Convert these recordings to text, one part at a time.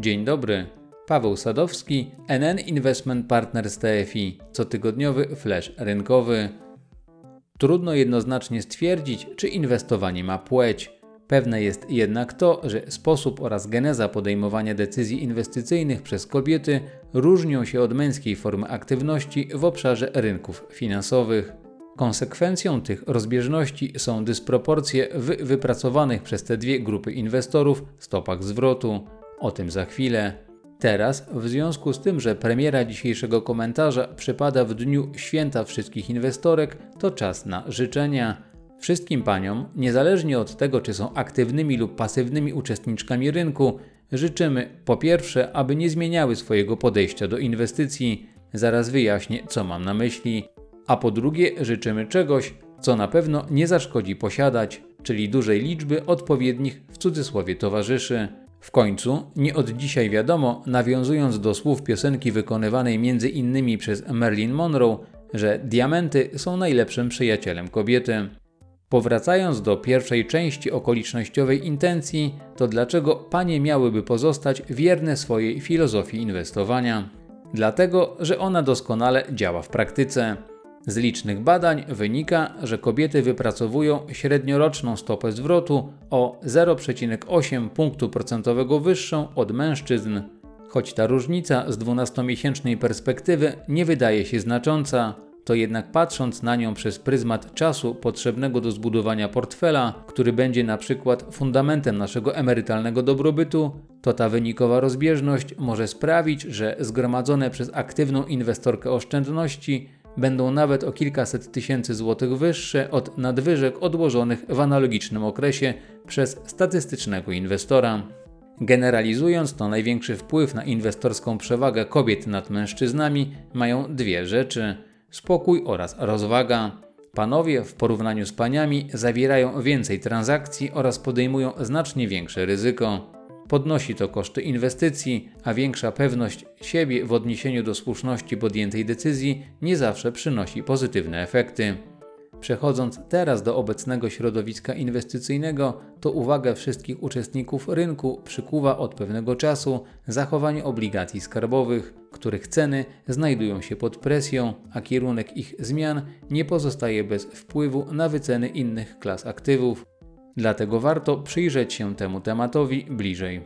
Dzień dobry. Paweł Sadowski, NN Investment Partners TFI, cotygodniowy flash rynkowy. Trudno jednoznacznie stwierdzić, czy inwestowanie ma płeć. Pewne jest jednak to, że sposób oraz geneza podejmowania decyzji inwestycyjnych przez kobiety różnią się od męskiej formy aktywności w obszarze rynków finansowych. Konsekwencją tych rozbieżności są dysproporcje w wypracowanych przez te dwie grupy inwestorów stopach zwrotu. O tym za chwilę. Teraz, w związku z tym, że premiera dzisiejszego komentarza przypada w dniu święta wszystkich inwestorek, to czas na życzenia. Wszystkim paniom, niezależnie od tego, czy są aktywnymi lub pasywnymi uczestniczkami rynku, życzymy po pierwsze, aby nie zmieniały swojego podejścia do inwestycji, zaraz wyjaśnię, co mam na myśli, a po drugie, życzymy czegoś, co na pewno nie zaszkodzi posiadać, czyli dużej liczby odpowiednich w cudzysłowie towarzyszy. W końcu, nie od dzisiaj wiadomo, nawiązując do słów piosenki wykonywanej między innymi przez Marilyn Monroe, że diamenty są najlepszym przyjacielem kobiety. Powracając do pierwszej części okolicznościowej intencji, to dlaczego panie miałyby pozostać wierne swojej filozofii inwestowania? Dlatego, że ona doskonale działa w praktyce. Z licznych badań wynika, że kobiety wypracowują średnioroczną stopę zwrotu o 0,8 punktu procentowego wyższą od mężczyzn. Choć ta różnica z 12-miesięcznej perspektywy nie wydaje się znacząca, to jednak patrząc na nią przez pryzmat czasu potrzebnego do zbudowania portfela, który będzie na przykład fundamentem naszego emerytalnego dobrobytu, to ta wynikowa rozbieżność może sprawić, że zgromadzone przez aktywną inwestorkę oszczędności będą nawet o kilkaset tysięcy złotych wyższe od nadwyżek odłożonych w analogicznym okresie przez statystycznego inwestora. Generalizując, to największy wpływ na inwestorską przewagę kobiet nad mężczyznami mają dwie rzeczy: spokój oraz rozwaga. Panowie w porównaniu z paniami zawierają więcej transakcji oraz podejmują znacznie większe ryzyko. Podnosi to koszty inwestycji, a większa pewność siebie w odniesieniu do słuszności podjętej decyzji nie zawsze przynosi pozytywne efekty. Przechodząc teraz do obecnego środowiska inwestycyjnego, to uwagę wszystkich uczestników rynku przykuwa od pewnego czasu zachowanie obligacji skarbowych, których ceny znajdują się pod presją, a kierunek ich zmian nie pozostaje bez wpływu na wyceny innych klas aktywów. Dlatego warto przyjrzeć się temu tematowi bliżej.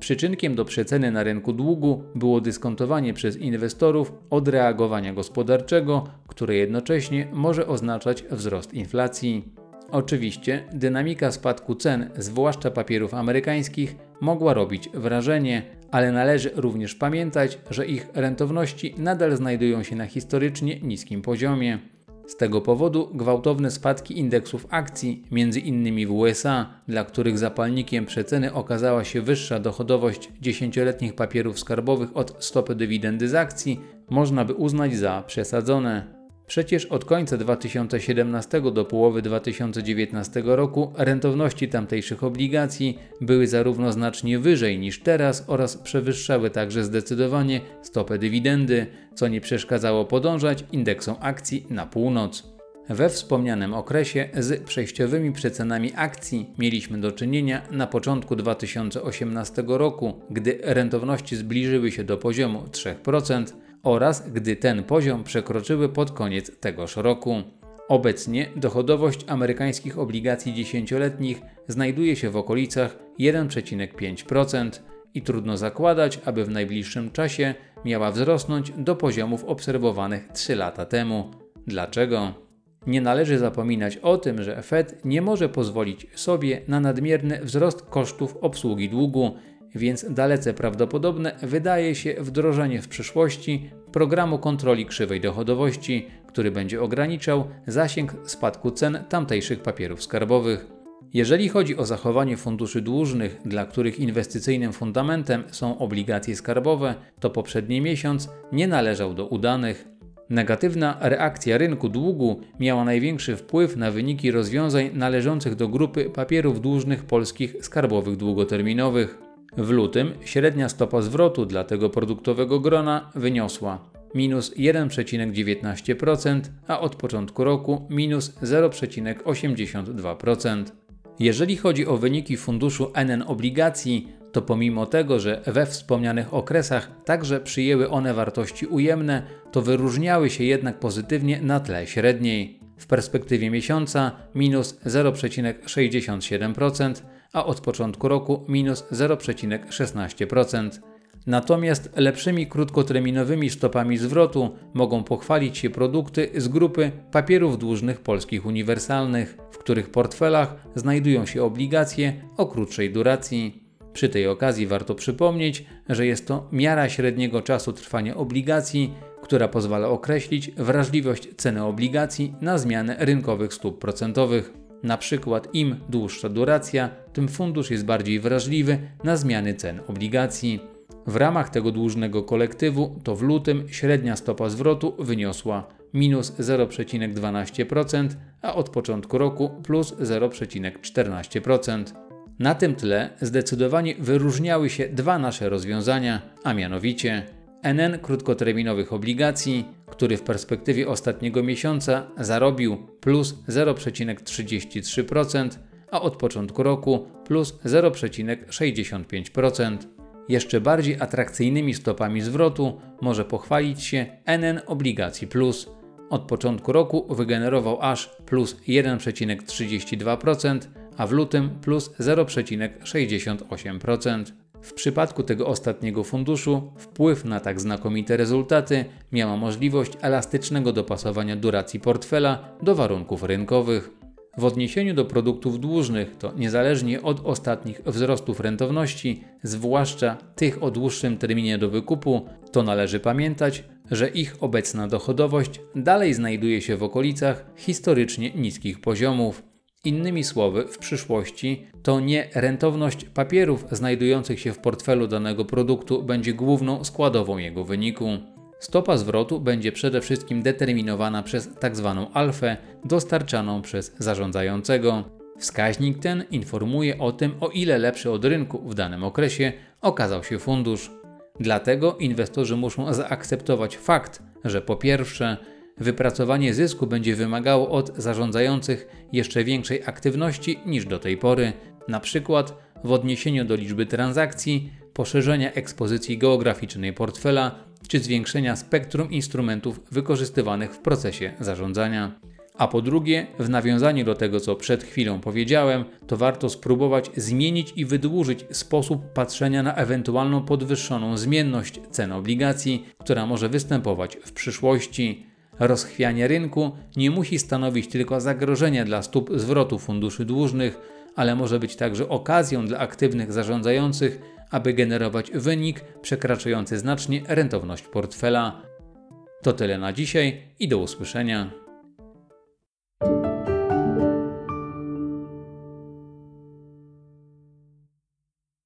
Przyczynkiem do przeceny na rynku długu było dyskontowanie przez inwestorów odreagowania gospodarczego, które jednocześnie może oznaczać wzrost inflacji. Oczywiście dynamika spadku cen, zwłaszcza papierów amerykańskich, mogła robić wrażenie, ale należy również pamiętać, że ich rentowności nadal znajdują się na historycznie niskim poziomie. Z tego powodu gwałtowne spadki indeksów akcji, innymi w USA, dla których zapalnikiem przeceny okazała się wyższa dochodowość dziesięcioletnich papierów skarbowych od stopy dywidendy z akcji, można by uznać za przesadzone. Przecież od końca 2017 do połowy 2019 roku rentowności tamtejszych obligacji były zarówno znacznie wyżej niż teraz oraz przewyższały także zdecydowanie stopę dywidendy, co nie przeszkadzało podążać indeksom akcji na północ. We wspomnianym okresie z przejściowymi przecenami akcji mieliśmy do czynienia na początku 2018 roku, gdy rentowności zbliżyły się do poziomu 3%, oraz gdy ten poziom przekroczyły pod koniec tegoż roku. Obecnie dochodowość amerykańskich obligacji dziesięcioletnich znajduje się w okolicach 1,5% i trudno zakładać, aby w najbliższym czasie miała wzrosnąć do poziomów obserwowanych 3 lata temu. Dlaczego? Nie należy zapominać o tym, że Fed nie może pozwolić sobie na nadmierny wzrost kosztów obsługi długu, więc dalece prawdopodobne wydaje się wdrożenie w przyszłości programu kontroli krzywej dochodowości, który będzie ograniczał zasięg spadku cen tamtejszych papierów skarbowych. Jeżeli chodzi o zachowanie funduszy dłużnych, dla których inwestycyjnym fundamentem są obligacje skarbowe, to poprzedni miesiąc nie należał do udanych. Negatywna reakcja rynku długu miała największy wpływ na wyniki rozwiązań należących do grupy papierów dłużnych polskich skarbowych długoterminowych. W lutym średnia stopa zwrotu dla tego produktowego grona wyniosła minus 1,19%, a od początku roku minus 0,82%. Jeżeli chodzi o wyniki funduszu NN obligacji, to pomimo tego, że we wspomnianych okresach także przyjęły one wartości ujemne, to wyróżniały się jednak pozytywnie na tle średniej. W perspektywie miesiąca minus 0,67%, a od początku roku minus 0,16%. Natomiast lepszymi krótkoterminowymi stopami zwrotu mogą pochwalić się produkty z grupy papierów dłużnych polskich uniwersalnych, w których portfelach znajdują się obligacje o krótszej duracji. Przy tej okazji warto przypomnieć, że jest to miara średniego czasu trwania obligacji, która pozwala określić wrażliwość ceny obligacji na zmianę rynkowych stóp procentowych. Na przykład im dłuższa duracja, tym fundusz jest bardziej wrażliwy na zmiany cen obligacji. W ramach tego dłużnego kolektywu to w lutym średnia stopa zwrotu wyniosła minus 0,12%, a od początku roku plus 0,14%. Na tym tle zdecydowanie wyróżniały się dwa nasze rozwiązania, a mianowicie NN krótkoterminowych obligacji, który w perspektywie ostatniego miesiąca zarobił plus 0,33%, a od początku roku plus 0,65%. Jeszcze bardziej atrakcyjnymi stopami zwrotu może pochwalić się NN Obligacji Plus. Od początku roku wygenerował aż plus 1,32%, a w lutym plus 0,68%. W przypadku tego ostatniego funduszu wpływ na tak znakomite rezultaty miała możliwość elastycznego dopasowania duracji portfela do warunków rynkowych. W odniesieniu do produktów dłużnych, to niezależnie od ostatnich wzrostów rentowności, zwłaszcza tych o dłuższym terminie do wykupu, to należy pamiętać, że ich obecna dochodowość dalej znajduje się w okolicach historycznie niskich poziomów. Innymi słowy, w przyszłości to nie rentowność papierów znajdujących się w portfelu danego produktu będzie główną składową jego wyniku. Stopa zwrotu będzie przede wszystkim determinowana przez tzw. Tak alfę dostarczaną przez zarządzającego. Wskaźnik ten informuje o tym, o ile lepszy od rynku w danym okresie okazał się fundusz. Dlatego inwestorzy muszą zaakceptować fakt, że po pierwsze, wypracowanie zysku będzie wymagało od zarządzających jeszcze większej aktywności niż do tej pory, na przykład w odniesieniu do liczby transakcji, poszerzenia ekspozycji geograficznej portfela czy zwiększenia spektrum instrumentów wykorzystywanych w procesie zarządzania. A po drugie, w nawiązaniu do tego, co przed chwilą powiedziałem, to warto spróbować zmienić i wydłużyć sposób patrzenia na ewentualną podwyższoną zmienność cen obligacji, która może występować w przyszłości. Rozchwianie rynku nie musi stanowić tylko zagrożenia dla stóp zwrotu funduszy dłużnych, ale może być także okazją dla aktywnych zarządzających, aby generować wynik przekraczający znacznie rentowność portfela. To tyle na dzisiaj i do usłyszenia.